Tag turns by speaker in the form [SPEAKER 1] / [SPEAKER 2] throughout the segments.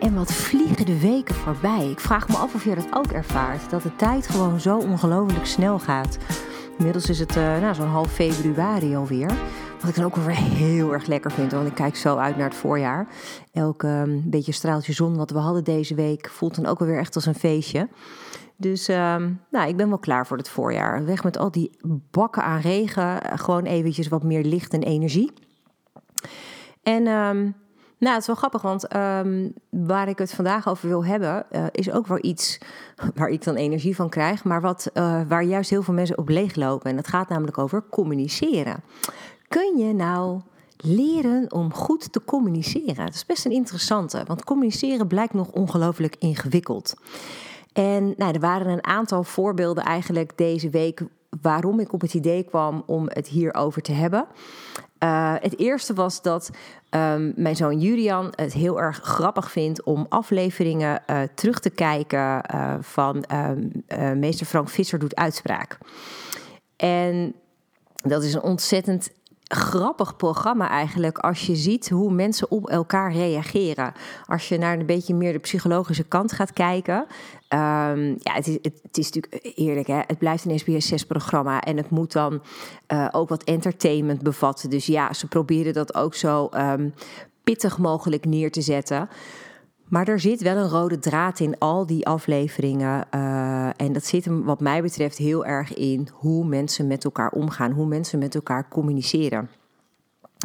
[SPEAKER 1] En wat vliegen de weken voorbij. Ik vraag me af of je dat ook ervaart. Dat de tijd gewoon zo ongelooflijk snel gaat. Inmiddels is het uh, nou, zo'n half februari alweer. Wat ik dan ook weer heel erg lekker vind. Want ik kijk zo uit naar het voorjaar. Elk um, beetje straaltje zon wat we hadden deze week voelt dan ook alweer echt als een feestje. Dus um, nou, ik ben wel klaar voor het voorjaar. Weg met al die bakken aan regen. Gewoon eventjes wat meer licht en energie. En um, nou, het is wel grappig, want um, waar ik het vandaag over wil hebben, uh, is ook wel iets waar ik dan energie van krijg, maar wat, uh, waar juist heel veel mensen op leeglopen. En dat gaat namelijk over communiceren. Kun je nou leren om goed te communiceren? Dat is best een interessante, want communiceren blijkt nog ongelooflijk ingewikkeld. En nou, er waren een aantal voorbeelden eigenlijk deze week waarom ik op het idee kwam om het hierover te hebben. Uh, het eerste was dat um, mijn zoon Julian het heel erg grappig vindt om afleveringen uh, terug te kijken uh, van um, meester Frank Visser doet uitspraak. En dat is een ontzettend grappig programma eigenlijk als je ziet hoe mensen op elkaar reageren. Als je naar een beetje meer de psychologische kant gaat kijken. Um, ja, het is, het, is natuurlijk eerlijk, hè? het blijft een SBS6-programma en het moet dan uh, ook wat entertainment bevatten. Dus ja, ze proberen dat ook zo um, pittig mogelijk neer te zetten. Maar er zit wel een rode draad in al die afleveringen. Uh, en dat zit hem, wat mij betreft, heel erg in hoe mensen met elkaar omgaan, hoe mensen met elkaar communiceren.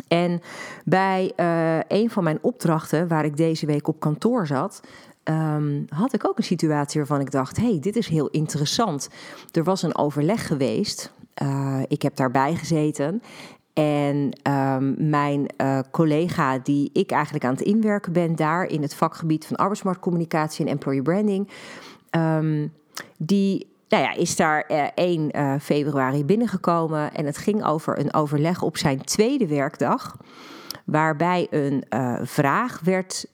[SPEAKER 1] En bij uh, een van mijn opdrachten, waar ik deze week op kantoor zat, um, had ik ook een situatie waarvan ik dacht: hey, dit is heel interessant. Er was een overleg geweest. Uh, ik heb daarbij gezeten. En um, mijn uh, collega, die ik eigenlijk aan het inwerken ben daar in het vakgebied van arbeidsmarktcommunicatie en employer branding, um, die nou ja, is daar uh, 1 uh, februari binnengekomen. En het ging over een overleg op zijn tweede werkdag, waarbij een vraag werd,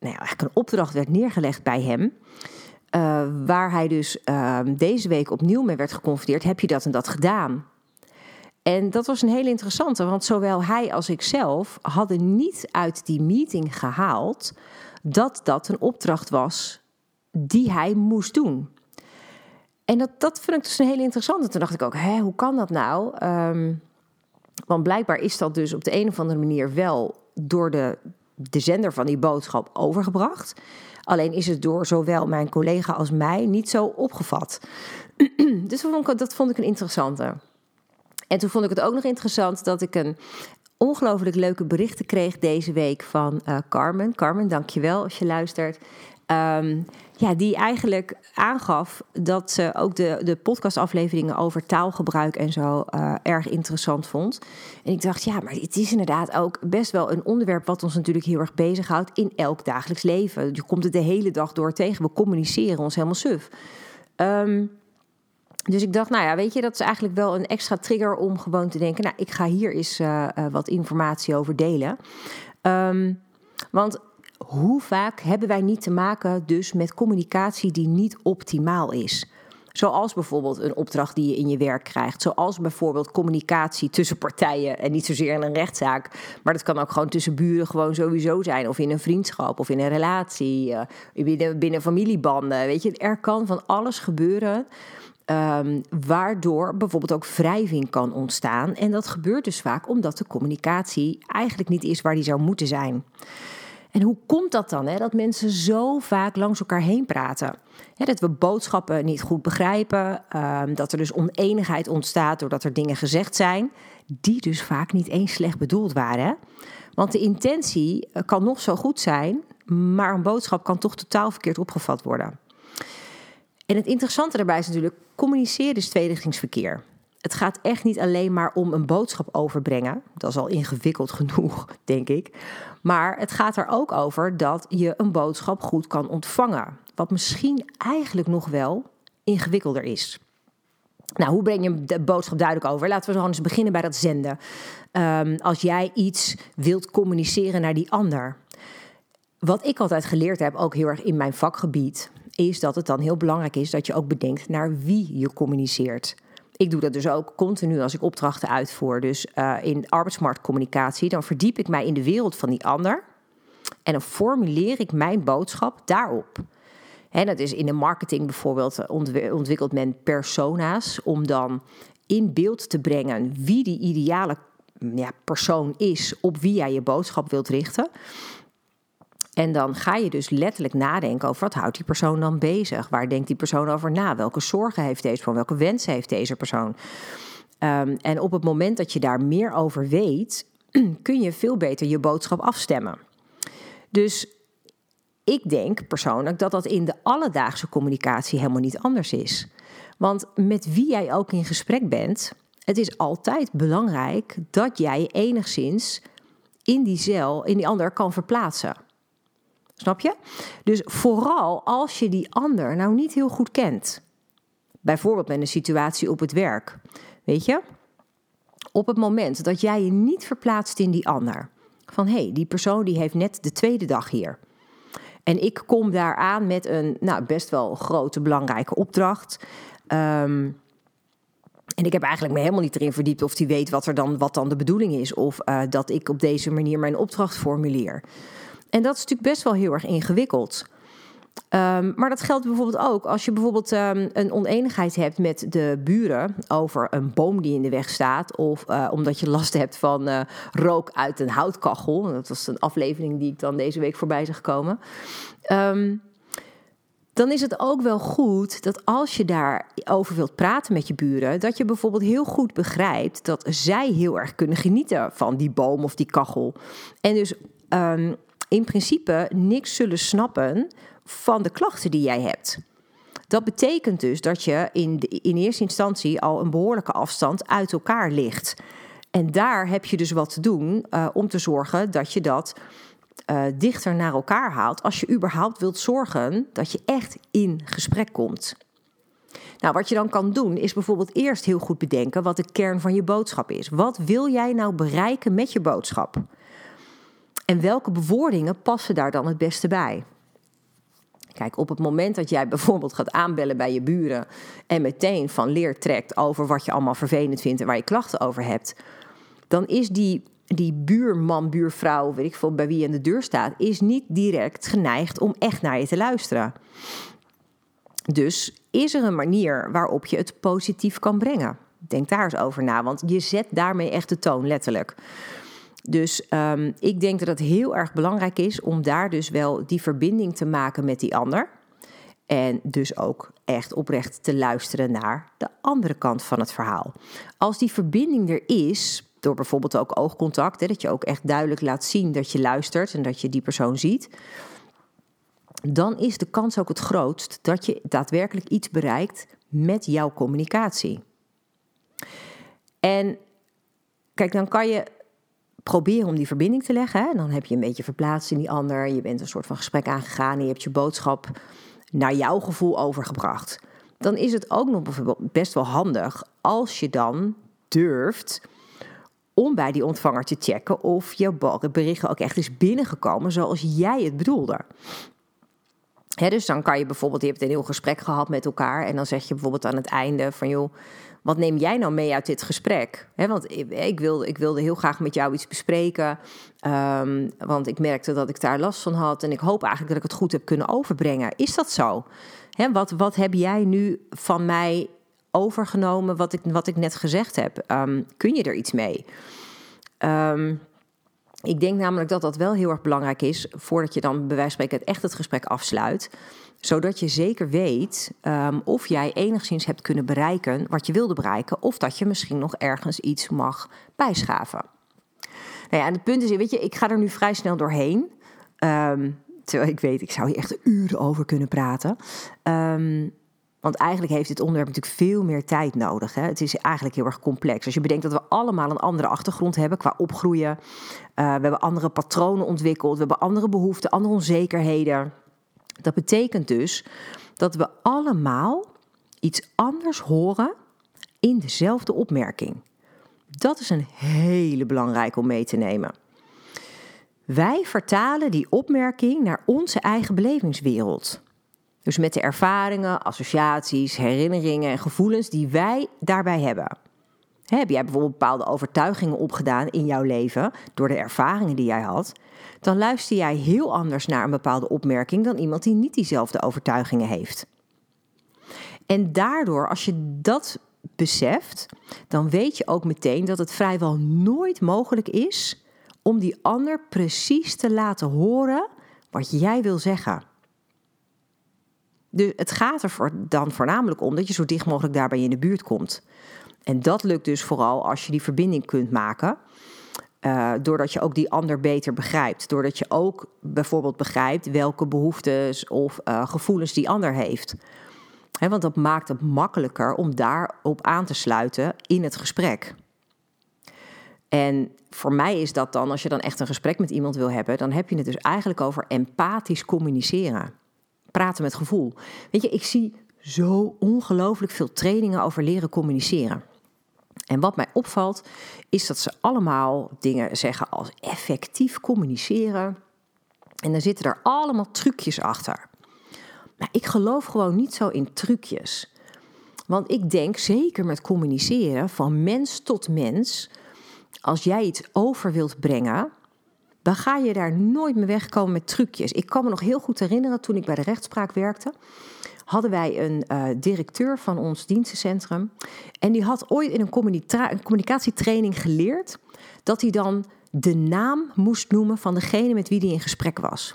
[SPEAKER 1] nou ja, eigenlijk een opdracht werd neergelegd bij hem. Waar hij dus uh, deze week opnieuw mee werd geconfronteerd. Heb je dat en dat gedaan? En dat was een hele interessante, want zowel hij als ik zelf hadden niet uit die meeting gehaald dat dat een opdracht was die hij moest doen. En dat, dat vind ik dus een hele interessante. Toen dacht ik ook, hè, hoe kan dat nou? Um, want blijkbaar is dat dus op de een of andere manier wel door de, de zender van die boodschap overgebracht. Alleen is het door zowel mijn collega als mij niet zo opgevat. dus dat vond ik, dat vond ik een interessante. En toen vond ik het ook nog interessant dat ik een ongelooflijk leuke berichten kreeg deze week van uh, Carmen. Carmen, dankjewel als je luistert. Um, ja, die eigenlijk aangaf dat ze ook de, de podcastafleveringen over taalgebruik en zo uh, erg interessant vond. En ik dacht, ja, maar het is inderdaad ook best wel een onderwerp wat ons natuurlijk heel erg bezighoudt in elk dagelijks leven. Je komt het de hele dag door tegen. We communiceren ons helemaal suf. Um, dus ik dacht, nou ja, weet je, dat is eigenlijk wel een extra trigger om gewoon te denken, nou, ik ga hier eens uh, uh, wat informatie over delen. Um, want hoe vaak hebben wij niet te maken dus met communicatie die niet optimaal is? Zoals bijvoorbeeld een opdracht die je in je werk krijgt. Zoals bijvoorbeeld communicatie tussen partijen. En niet zozeer in een rechtszaak. Maar dat kan ook gewoon tussen buren gewoon sowieso zijn. Of in een vriendschap of in een relatie. Uh, binnen, binnen familiebanden. Weet je, er kan van alles gebeuren. Um, waardoor bijvoorbeeld ook wrijving kan ontstaan. En dat gebeurt dus vaak omdat de communicatie eigenlijk niet is waar die zou moeten zijn. En hoe komt dat dan, hè, dat mensen zo vaak langs elkaar heen praten? Hè, dat we boodschappen niet goed begrijpen, um, dat er dus oneenigheid ontstaat doordat er dingen gezegd zijn, die dus vaak niet eens slecht bedoeld waren. Hè? Want de intentie eh, kan nog zo goed zijn, maar een boodschap kan toch totaal verkeerd opgevat worden. En het interessante daarbij is natuurlijk, communiceren is tweerichtingsverkeer. Het gaat echt niet alleen maar om een boodschap overbrengen. Dat is al ingewikkeld genoeg, denk ik. Maar het gaat er ook over dat je een boodschap goed kan ontvangen. wat misschien eigenlijk nog wel ingewikkelder is. Nou, hoe breng je de boodschap duidelijk over? Laten we gewoon eens beginnen bij dat zenden. Ehm, als jij iets wilt communiceren naar die ander. Wat ik altijd geleerd heb, ook heel erg in mijn vakgebied, is dat het dan heel belangrijk is dat je ook bedenkt naar wie je communiceert. Ik doe dat dus ook continu als ik opdrachten uitvoer. Dus uh, in arbeidsmarktcommunicatie, dan verdiep ik mij in de wereld van die ander. En dan formuleer ik mijn boodschap daarop. En dat is in de marketing bijvoorbeeld eh, ontwikkelt men persona's om dan in beeld te brengen wie die ideale ja, persoon is op wie jij je boodschap wilt richten. En dan ga je dus letterlijk nadenken over wat houdt die persoon dan bezig? Waar denkt die persoon over na? Welke zorgen heeft deze persoon? Welke wensen heeft deze persoon? Um, en op het moment dat je daar meer over weet, kun je veel beter je boodschap afstemmen. Dus ik denk persoonlijk dat dat in de alledaagse communicatie helemaal niet anders is. Want met wie jij ook in gesprek bent, het is altijd belangrijk dat jij enigszins in die cel, in die ander kan verplaatsen. Snap je? Dus vooral als je die ander nou niet heel goed kent. Bijvoorbeeld met een situatie op het werk. Weet je? Op het moment dat jij je niet verplaatst in die ander. Van hé, hey, die persoon die heeft net de tweede dag hier. En ik kom daar aan met een nou, best wel grote, belangrijke opdracht. Um, en ik heb eigenlijk me helemaal niet erin verdiept of hij weet wat, er dan, wat dan de bedoeling is. Of uh, dat ik op deze manier mijn opdracht formuleer. En dat is natuurlijk best wel heel erg ingewikkeld. Um, maar dat geldt bijvoorbeeld ook als je bijvoorbeeld um, een oneenigheid hebt met de buren over een boom die in de weg staat. Of uh, omdat je last hebt van uh, rook uit een houtkachel. Dat was een aflevering die ik dan deze week voorbij zag komen. Um, dan is het ook wel goed dat als je daarover wilt praten met je buren, dat je bijvoorbeeld heel goed begrijpt dat zij heel erg kunnen genieten van die boom of die kachel. En dus in principe niks zullen snappen van de klachten die jij hebt. Dat betekent dus dat je in, in eerste instantie al een behoorlijke afstand uit elkaar ligt. En daar heb je dus wat te doen uh, om te zorgen dat je dat uh, dichter naar elkaar haalt. Als je überhaupt wilt zorgen dat je echt in gesprek komt. Nou, wat je dan kan doen, is bijvoorbeeld eerst heel goed bedenken wat de kern van je boodschap is. Wat wil jij nou bereiken met je boodschap? En welke bewoordingen passen daar dan het beste bij? Kijk, op het moment dat jij bijvoorbeeld gaat aanbellen bij je buren en meteen van leer trekt over wat je allemaal vervelend vindt en waar je klachten over hebt, dan is die, die buurman, buurvrouw, weet ik veel, bij wie je aan de deur staat, is niet direct geneigd om echt naar je te luisteren. Dus is er een manier waarop je het positief kan brengen? Denk daar eens over na, want je zet daarmee echt de toon, letterlijk. Dus um, ik denk dat het heel erg belangrijk is om daar dus wel die verbinding te maken met die ander. En dus ook echt oprecht te luisteren naar de andere kant van het verhaal. Als die verbinding er is, door bijvoorbeeld ook oogcontact, hè, dat je ook echt duidelijk laat zien dat je luistert en dat je die persoon ziet, dan is de kans ook het grootst dat je daadwerkelijk iets bereikt met jouw communicatie. En kijk, dan kan je proberen om die verbinding te leggen. Hè? Dan heb je een beetje verplaatst in die ander. Je bent een soort van gesprek aangegaan en je hebt je boodschap naar jouw gevoel overgebracht. Dan is het ook nog bijvoorbeeld best wel handig als je dan durft om bij die ontvanger te checken of je bericht ook echt is binnengekomen zoals jij het bedoelde. dus dan kan je bijvoorbeeld, je hebt een heel gesprek gehad met elkaar en dan zeg je bijvoorbeeld aan het einde van joh, wat neem jij nou mee uit dit gesprek? want ik wilde, ik wilde heel graag met jou iets bespreken. Um, want ik merkte dat ik daar last van had. En ik hoop eigenlijk dat ik het goed heb kunnen overbrengen. Is dat zo? wat, wat heb jij nu van mij overgenomen wat ik, wat ik net gezegd heb? Um, kun je er iets mee? Um, ik denk namelijk dat dat wel heel erg belangrijk is voordat je dan bij wijze van echt het gesprek afsluit zodat je zeker weet um, of jij enigszins hebt kunnen bereiken wat je wilde bereiken, of dat je misschien nog ergens iets mag bijschaven. Nou ja, en het punt is, weet je, ik ga er nu vrij snel doorheen. Um, terwijl ik weet, ik zou hier echt uren over kunnen praten. Um, want eigenlijk heeft dit onderwerp natuurlijk veel meer tijd nodig. Hè? Het is eigenlijk heel erg complex. Als je bedenkt dat we allemaal een andere achtergrond hebben qua opgroeien. Uh, we hebben andere patronen ontwikkeld. We hebben andere behoeften, andere onzekerheden. Dat betekent dus dat we allemaal iets anders horen in dezelfde opmerking. Dat is een hele belangrijke om mee te nemen. Wij vertalen die opmerking naar onze eigen belevingswereld. Dus met de ervaringen, associaties, herinneringen en gevoelens die wij daarbij hebben. Heb jij bijvoorbeeld bepaalde overtuigingen opgedaan in jouw leven door de ervaringen die jij had, dan luister jij heel anders naar een bepaalde opmerking dan iemand die niet diezelfde overtuigingen heeft. En daardoor, als je dat beseft, dan weet je ook meteen dat het vrijwel nooit mogelijk is om die ander precies te laten horen wat jij wil zeggen. Dus het gaat er dan voornamelijk om dat je zo dicht mogelijk daarbij in de buurt komt. En dat lukt dus vooral als je die verbinding kunt maken. Uh, doordat je ook die ander beter begrijpt. Doordat je ook bijvoorbeeld begrijpt welke behoeftes of uh, gevoelens die ander heeft. He, want dat maakt het makkelijker om daarop aan te sluiten in het gesprek. En voor mij is dat dan, als je dan echt een gesprek met iemand wil hebben, dan heb je het dus eigenlijk over empathisch communiceren. Praten met gevoel. Weet je, ik zie zo ongelooflijk veel trainingen over leren communiceren. En wat mij opvalt, is dat ze allemaal dingen zeggen als effectief communiceren. En dan zitten er allemaal trucjes achter. Maar ik geloof gewoon niet zo in trucjes. Want ik denk zeker met communiceren van mens tot mens. Als jij iets over wilt brengen, dan ga je daar nooit meer wegkomen met trucjes. Ik kan me nog heel goed herinneren toen ik bij de rechtspraak werkte hadden wij een uh, directeur van ons dienstencentrum. En die had ooit in een, een communicatietraining geleerd dat hij dan de naam moest noemen van degene met wie hij in gesprek was.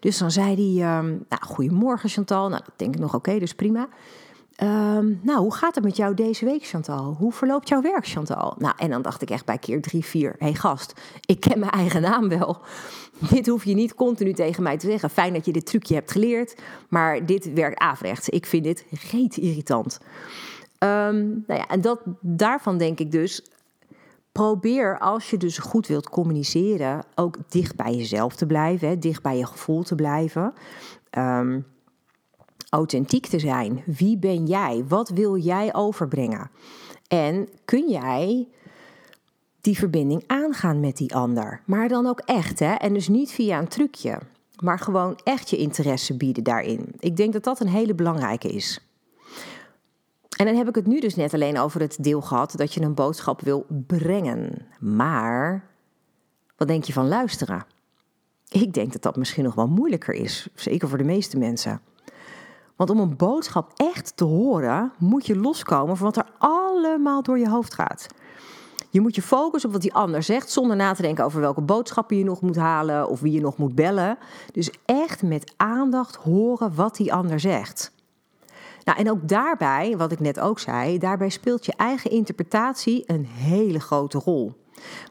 [SPEAKER 1] Dus dan zei hij, uh, nou, goedemorgen Chantal. Nou, dat denk ik nog oké, dus prima. Ehm, nou, hoe gaat het met jou deze week, Chantal? Hoe verloopt jouw werk, Chantal? Nou, en dan dacht ik echt bij keer drie, vier... Hé hey, gast, ik ken mijn eigen naam wel. Dit hoef je niet continu tegen mij te zeggen. Fijn dat je dit trucje hebt geleerd, maar dit werkt averechts. Ik vind dit reet irritant. Um, nou ja, en dat, daarvan denk ik dus... Probeer als je dus goed wilt communiceren... ook dicht bij jezelf te blijven, hè, dicht bij je gevoel te blijven... Um, authentiek te zijn. Wie ben jij? Wat wil jij overbrengen? En kun jij die verbinding aangaan met die ander? Maar dan ook echt, hè? En dus niet via een trucje, maar gewoon echt je interesse bieden daarin. Ik denk dat dat een hele belangrijke is. En dan heb ik het nu dus net alleen over het deel gehad dat je een boodschap wil brengen. Maar wat denk je van luisteren? Ik denk dat dat misschien nog wel moeilijker is, zeker voor de meeste mensen. Want om een boodschap echt te horen, moet je loskomen van wat er allemaal door je hoofd gaat. Je moet je focussen op wat die ander zegt, zonder na te denken over welke boodschappen je nog moet halen of wie je nog moet bellen. Dus echt met aandacht horen wat die ander zegt. Nou, en ook daarbij, wat ik net ook zei, daarbij speelt je eigen interpretatie een hele grote rol.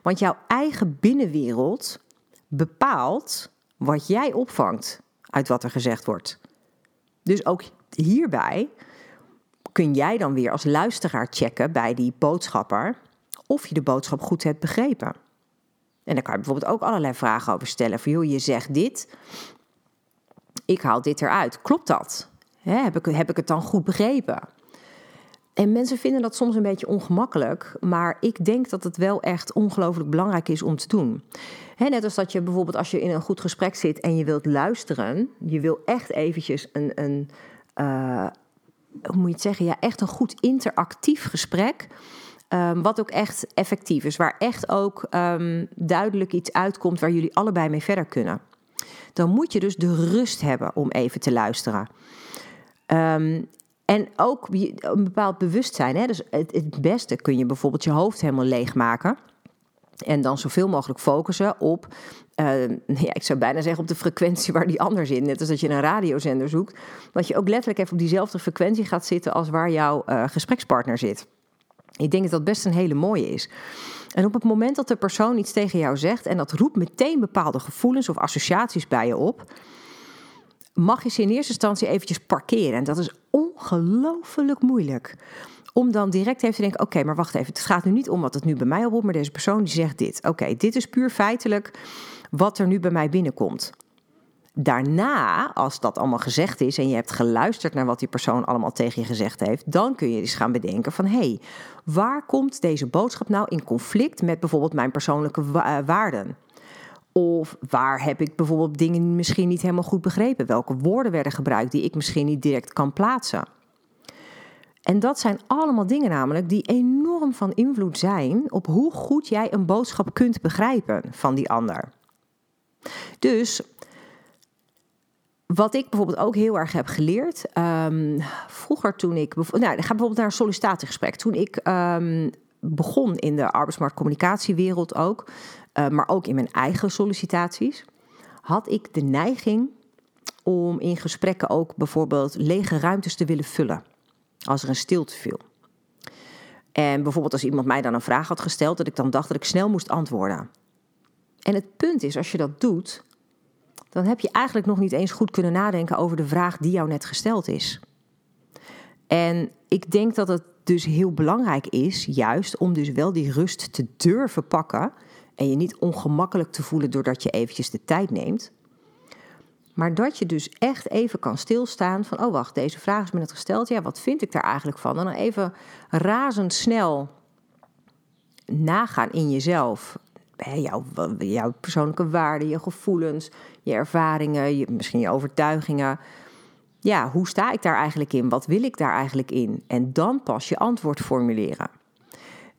[SPEAKER 1] Want jouw eigen binnenwereld bepaalt wat jij opvangt uit wat er gezegd wordt. Dus ook hierbij kun jij dan weer als luisteraar checken bij die boodschapper of je de boodschap goed hebt begrepen. En daar kan je bijvoorbeeld ook allerlei vragen over stellen. Van joh, je zegt dit, ik haal dit eruit. Klopt dat? heb, ik, heb ik het dan goed begrepen? En mensen vinden dat soms een beetje ongemakkelijk, maar ik denk dat het wel echt ongelooflijk belangrijk is om te doen. net als dat je bijvoorbeeld als je in een goed gesprek zit en je wilt luisteren, je wil echt eventjes een, een uh, hoe moet je het zeggen, ja, echt een goed interactief gesprek. Um, wat ook echt effectief is, waar echt ook um, duidelijk iets uitkomt waar jullie allebei mee verder kunnen. Dan moet je dus de rust hebben om even te luisteren. Um, en ook een bepaald bewustzijn. Hè? Dus het, beste kun je bijvoorbeeld je hoofd helemaal leegmaken. En dan zoveel mogelijk focussen op, uh, ja, ik zou bijna zeggen op de frequentie waar die ander zit. Net als dat je een radiozender zoekt. Dat je ook letterlijk even op diezelfde frequentie gaat zitten als waar jouw uh, gesprekspartner zit. Ik denk dat dat best een hele mooie is. En op het moment dat de persoon iets tegen jou zegt en dat roept meteen bepaalde gevoelens of associaties bij je op, mag je ze in eerste instantie eventjes parkeren. En dat is ongelooflijk moeilijk. Om dan direct even te denken: oké, maar wacht even. Het gaat nu niet om wat het nu bij mij oproept, maar deze persoon die zegt dit. Oké, dit is puur feitelijk wat er nu bij mij binnenkomt. daarna, als dat allemaal gezegd is en je hebt geluisterd naar wat die persoon allemaal tegen je gezegd heeft, dan kun je eens gaan bedenken van hé, hey, waar komt deze boodschap nou in conflict met bijvoorbeeld mijn persoonlijke eh, waarden? Of waar heb ik bijvoorbeeld dingen misschien niet helemaal goed begrepen? Welke woorden werden gebruikt die ik misschien niet direct kan plaatsen? En dat zijn allemaal dingen namelijk die enorm van invloed zijn op hoe goed jij een boodschap kunt begrijpen van die ander. Dus wat ik bijvoorbeeld ook heel erg heb geleerd, um, vroeger toen ik, nou, ik ga bijvoorbeeld naar een sollicitatiegesprek. Toen ik um, begon in de arbeidsmarktcommunicatiewereld ook, uh, maar ook in mijn eigen sollicitaties, had ik de neiging om in gesprekken ook bijvoorbeeld lege ruimtes te willen vullen. Als er een stilte viel. En bijvoorbeeld als iemand mij dan een vraag had gesteld, dat ik dan dacht dat ik snel moest antwoorden. En het punt is, als je dat doet, dan heb je eigenlijk nog niet eens goed kunnen nadenken over de vraag die jou net gesteld is. En ik denk dat het dus heel belangrijk is, juist om dus wel die rust te durven pakken en je niet ongemakkelijk te voelen doordat je eventjes de tijd neemt. Maar dat je dus echt even kan stilstaan van, oh wacht, deze vraag is me net gesteld. Ja, wat vind ik daar eigenlijk van? En dan even razendsnel nagaan in jezelf. Jouw, jouw persoonlijke waarden, je gevoelens, je ervaringen, je, misschien je overtuigingen. Ja, hoe sta ik daar eigenlijk in? Wat wil ik daar eigenlijk in? En dan pas je antwoord formuleren.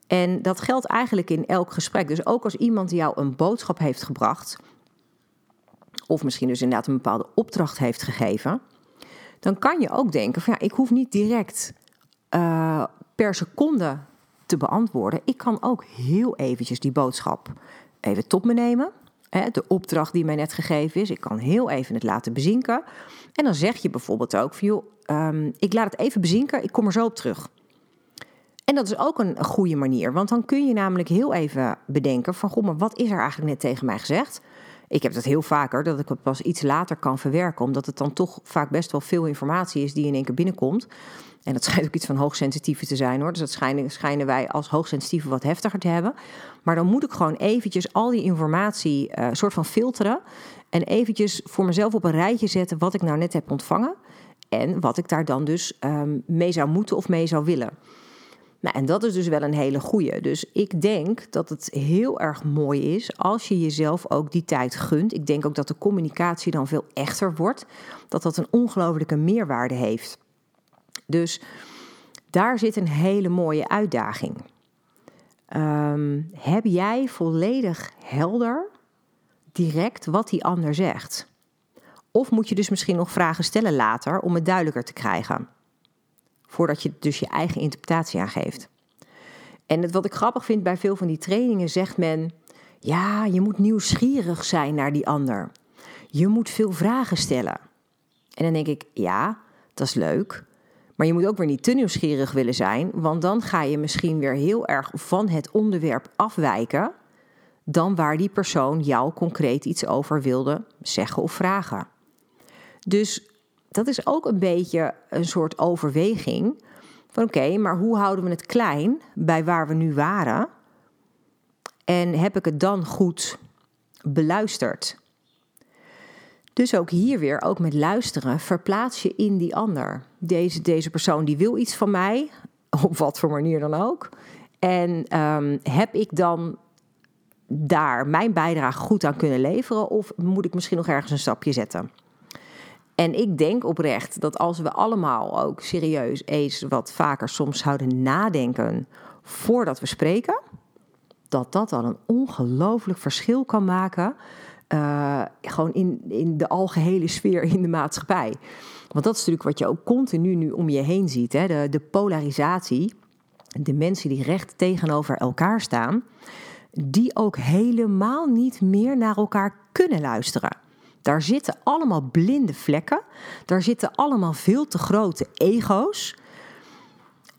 [SPEAKER 1] En dat geldt eigenlijk in elk gesprek. Dus ook als iemand jou een boodschap heeft gebracht, of misschien dus inderdaad een bepaalde opdracht heeft gegeven, dan kan je ook denken van ja, ik hoef niet direct uh, per seconde te beantwoorden. Ik kan ook heel eventjes die boodschap even tot me nemen. De opdracht die mij net gegeven is. Ik kan heel even het laten bezinken. En dan zeg je bijvoorbeeld ook van joh, um, ik laat het even bezinken, ik kom er zo op terug. En dat is ook een goede manier, want dan kun je namelijk heel even bedenken van goh, maar wat is er eigenlijk net tegen mij gezegd? Ik heb dat heel vaker, dat ik het pas iets later kan verwerken, omdat het dan toch vaak best wel veel informatie is die in één keer binnenkomt. En dat schijnt ook iets van hoogsensitieve te zijn hoor. Dus dat schijnen, schijnen wij als hoogsensitieve wat heftiger te hebben. Maar dan moet ik gewoon eventjes al die informatie uh, soort van filteren. En eventjes voor mezelf op een rijtje zetten wat ik nou net heb ontvangen. En wat ik daar dan dus um, mee zou moeten of mee zou willen. Nou, en dat is dus wel een hele goeie. Dus ik denk dat het heel erg mooi is als je jezelf ook die tijd gunt. Ik denk ook dat de communicatie dan veel echter wordt. Dat dat een ongelofelijke meerwaarde heeft. Dus daar zit een hele mooie uitdaging. Um, heb jij volledig helder direct wat die ander zegt? Of moet je dus misschien nog vragen stellen later om het duidelijker te krijgen? Voordat je dus je eigen interpretatie aangeeft. En het, wat ik grappig vind bij veel van die trainingen zegt men: ja, je moet nieuwsgierig zijn naar die ander. Je moet veel vragen stellen. En dan denk ik: ja, dat is leuk. Maar je moet ook weer niet te nieuwsgierig willen zijn, want dan ga je misschien weer heel erg van het onderwerp afwijken dan waar die persoon jou concreet iets over wilde zeggen of vragen. Dus dat is ook een beetje een soort overweging van oké, maar hoe houden we het klein bij waar we nu waren? En heb ik het dan goed beluisterd? Dus ook hier weer, ook met luisteren, verplaats je in die ander. Deze, deze persoon die wil iets van mij, op wat voor manier dan ook. En um, heb ik dan daar mijn bijdrage goed aan kunnen leveren? Of moet ik misschien nog ergens een stapje zetten? En ik denk oprecht dat als we allemaal ook serieus eens wat vaker soms zouden nadenken voordat we spreken, dat dat dan een ongelooflijk verschil kan maken uh, gewoon in, in de algehele sfeer in de maatschappij. Want dat is natuurlijk wat je ook continu nu om je heen ziet. Hè? De, de polarisatie, de mensen die recht tegenover elkaar staan, die ook helemaal niet meer naar elkaar kunnen luisteren. Daar zitten allemaal blinde vlekken. Daar zitten allemaal veel te grote ego's.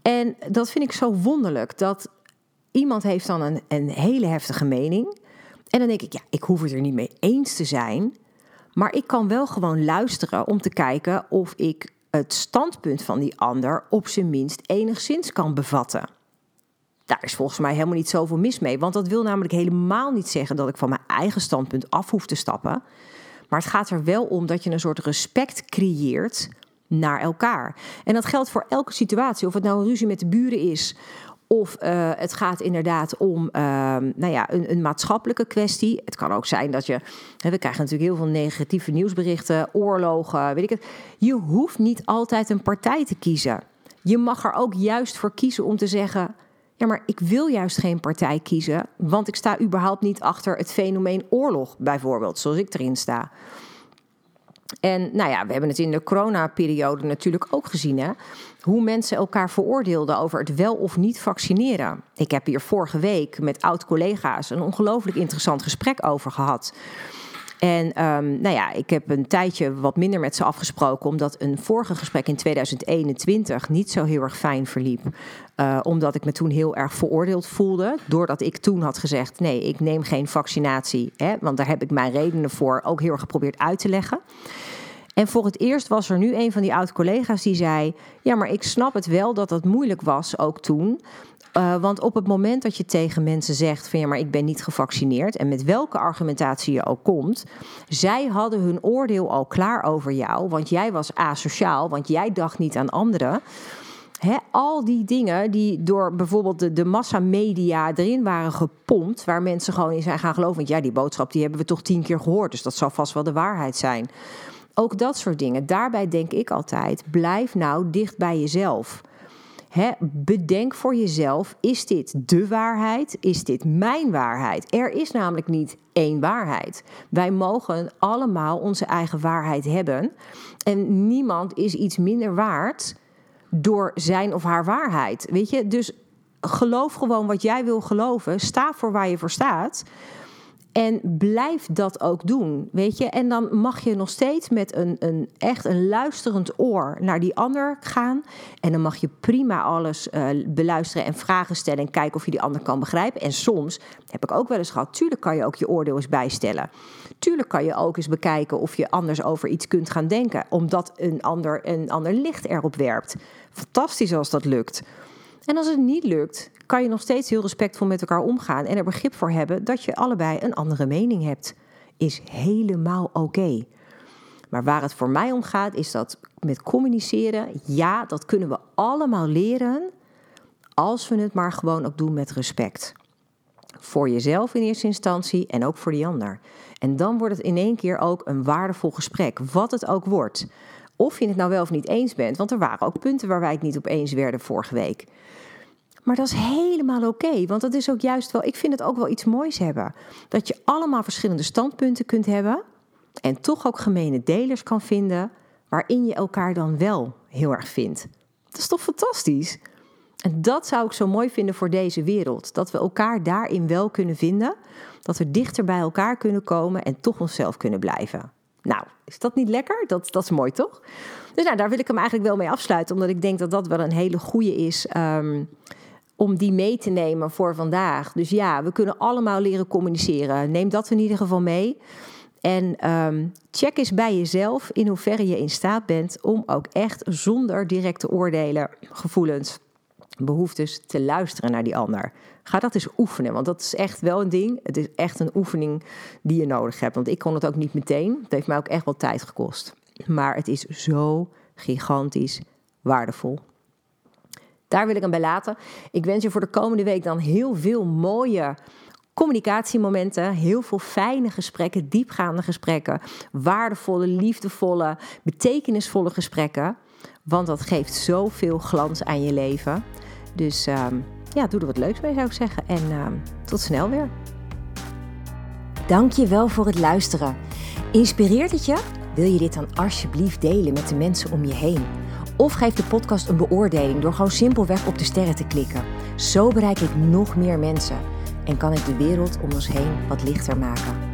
[SPEAKER 1] En dat vind ik zo wonderlijk. Dat iemand heeft dan een, een hele heftige mening. En dan denk ik, ja, ik hoef het er niet mee eens te zijn. Maar ik kan wel gewoon luisteren om te kijken of ik het standpunt van die ander op zijn minst enigszins kan bevatten. Daar is volgens mij helemaal niet zoveel mis mee. Want dat wil namelijk helemaal niet zeggen dat ik van mijn eigen standpunt af hoef te stappen. Maar het gaat er wel om dat je een soort respect creëert naar elkaar. En dat geldt voor elke situatie. Of het nou een ruzie met de buren is. Of uh, het gaat inderdaad om uh, nou ja, een, een, maatschappelijke kwestie. Het kan ook zijn dat je. We krijgen natuurlijk heel veel negatieve nieuwsberichten, oorlogen, weet ik het. Je hoeft niet altijd een partij te kiezen. Je mag er ook juist voor kiezen om te zeggen. Ja, maar ik wil juist geen partij kiezen, want ik sta überhaupt niet achter het fenomeen oorlog, bijvoorbeeld, zoals ik erin sta. En nou ja, we hebben het in de coronaperiode natuurlijk ook gezien, hè? hoe mensen elkaar veroordeelden over het wel of niet vaccineren. Ik heb hier vorige week met oud-collega's een ongelooflijk interessant gesprek over gehad. En um, nou ja, ik heb een tijdje wat minder met ze afgesproken, omdat een vorige gesprek in 2021 niet zo heel erg fijn verliep. Uh, omdat ik me toen heel erg veroordeeld voelde, doordat ik toen had gezegd: nee, ik neem geen vaccinatie, hè, want daar heb ik mijn redenen voor ook heel erg geprobeerd uit te leggen. En voor het eerst was er nu een van die oud-collega's die zei: Ja, maar ik snap het wel dat dat moeilijk was, ook toen. Uh, want op het moment dat je tegen mensen zegt van ja, maar ik ben niet gevaccineerd en met welke argumentatie je ook komt, zij hadden hun oordeel al klaar over jou, want jij was asociaal, want jij dacht niet aan anderen. Al die dingen die door bijvoorbeeld de, de massamedia erin waren gepompt, waar mensen gewoon in zijn gaan geloven. Want ja, die boodschap die hebben we toch tien keer gehoord, dus dat zal vast wel de waarheid zijn. Ook dat soort dingen. Daarbij denk ik altijd: blijf nou dicht bij jezelf. Bedenk voor jezelf: is dit de waarheid? Is dit mijn waarheid? Er is namelijk niet één waarheid. Wij mogen allemaal onze eigen waarheid hebben. En niemand is iets minder waard door zijn of haar waarheid. Weet je, dus geloof gewoon wat jij wil geloven. Sta voor waar je voor staat. En blijf dat ook doen, weet je. En dan mag je nog steeds met een, een echt een luisterend oor naar die ander gaan. En dan mag je prima alles uh, beluisteren en vragen stellen en kijken of je die ander kan begrijpen. En soms, heb ik ook wel eens gehad, tuurlijk kan je ook je oordeel eens bijstellen. Tuurlijk kan je ook eens bekijken of je anders over iets kunt gaan denken, omdat een ander een ander licht erop werpt. Fantastisch als dat lukt. En als het niet lukt, kan je nog steeds heel respectvol met elkaar omgaan en er begrip voor hebben dat je allebei een andere mening hebt. Is helemaal oké. Maar waar het voor mij om gaat, is dat met communiceren, ja, dat kunnen we allemaal leren als we het maar gewoon ook doen met respect. Voor jezelf in eerste instantie en ook voor die ander. En dan wordt het in één keer ook een waardevol gesprek, wat het ook wordt. Of je het nou wel of niet eens bent, want er waren ook punten waar wij het niet op eens werden vorige week. Maar dat is helemaal oké, want dat is ook juist wel, ik vind het ook wel iets moois hebben. Dat je allemaal verschillende standpunten kunt hebben en toch ook gemene delers kan vinden waarin je elkaar dan wel heel erg vindt. Dat is toch fantastisch? En dat zou ik zo mooi vinden voor deze wereld. Dat we elkaar daarin wel kunnen vinden. Dat we dichter bij elkaar kunnen komen en toch onszelf kunnen blijven. Nou, is dat niet lekker? Dat, dat is mooi, toch? Dus nou, daar wil ik hem eigenlijk wel mee afsluiten, omdat ik denk dat dat wel een hele goede is. Um, om die mee te nemen voor vandaag. Dus ja, we kunnen allemaal leren communiceren. Neem dat in ieder geval mee. En um, check eens bij jezelf in hoeverre je in staat bent om ook echt zonder directe oordelen, gevoelens, behoeftes te luisteren naar die ander. Ga dat eens oefenen, want dat is echt wel een ding. Het is echt een oefening die je nodig hebt. Want ik kon het ook niet meteen. Het heeft mij ook echt wel tijd gekost. Maar het is zo gigantisch waardevol. Daar wil ik hem bij laten. Ik wens je voor de komende week dan heel veel mooie communicatiemomenten, heel veel fijne gesprekken, diepgaande gesprekken, waardevolle, liefdevolle, betekenisvolle gesprekken. Want dat geeft zoveel glans aan je leven. Dus uh, ja, doe er wat leuks mee zou ik zeggen. En uh, tot snel weer.
[SPEAKER 2] Dank je wel voor het luisteren. Inspireert het je? Wil je dit dan alsjeblieft delen met de mensen om je heen? Of geef de podcast een beoordeling door gewoon simpelweg op de sterren te klikken. Zo bereik ik nog meer mensen en kan ik de wereld om ons heen wat lichter maken.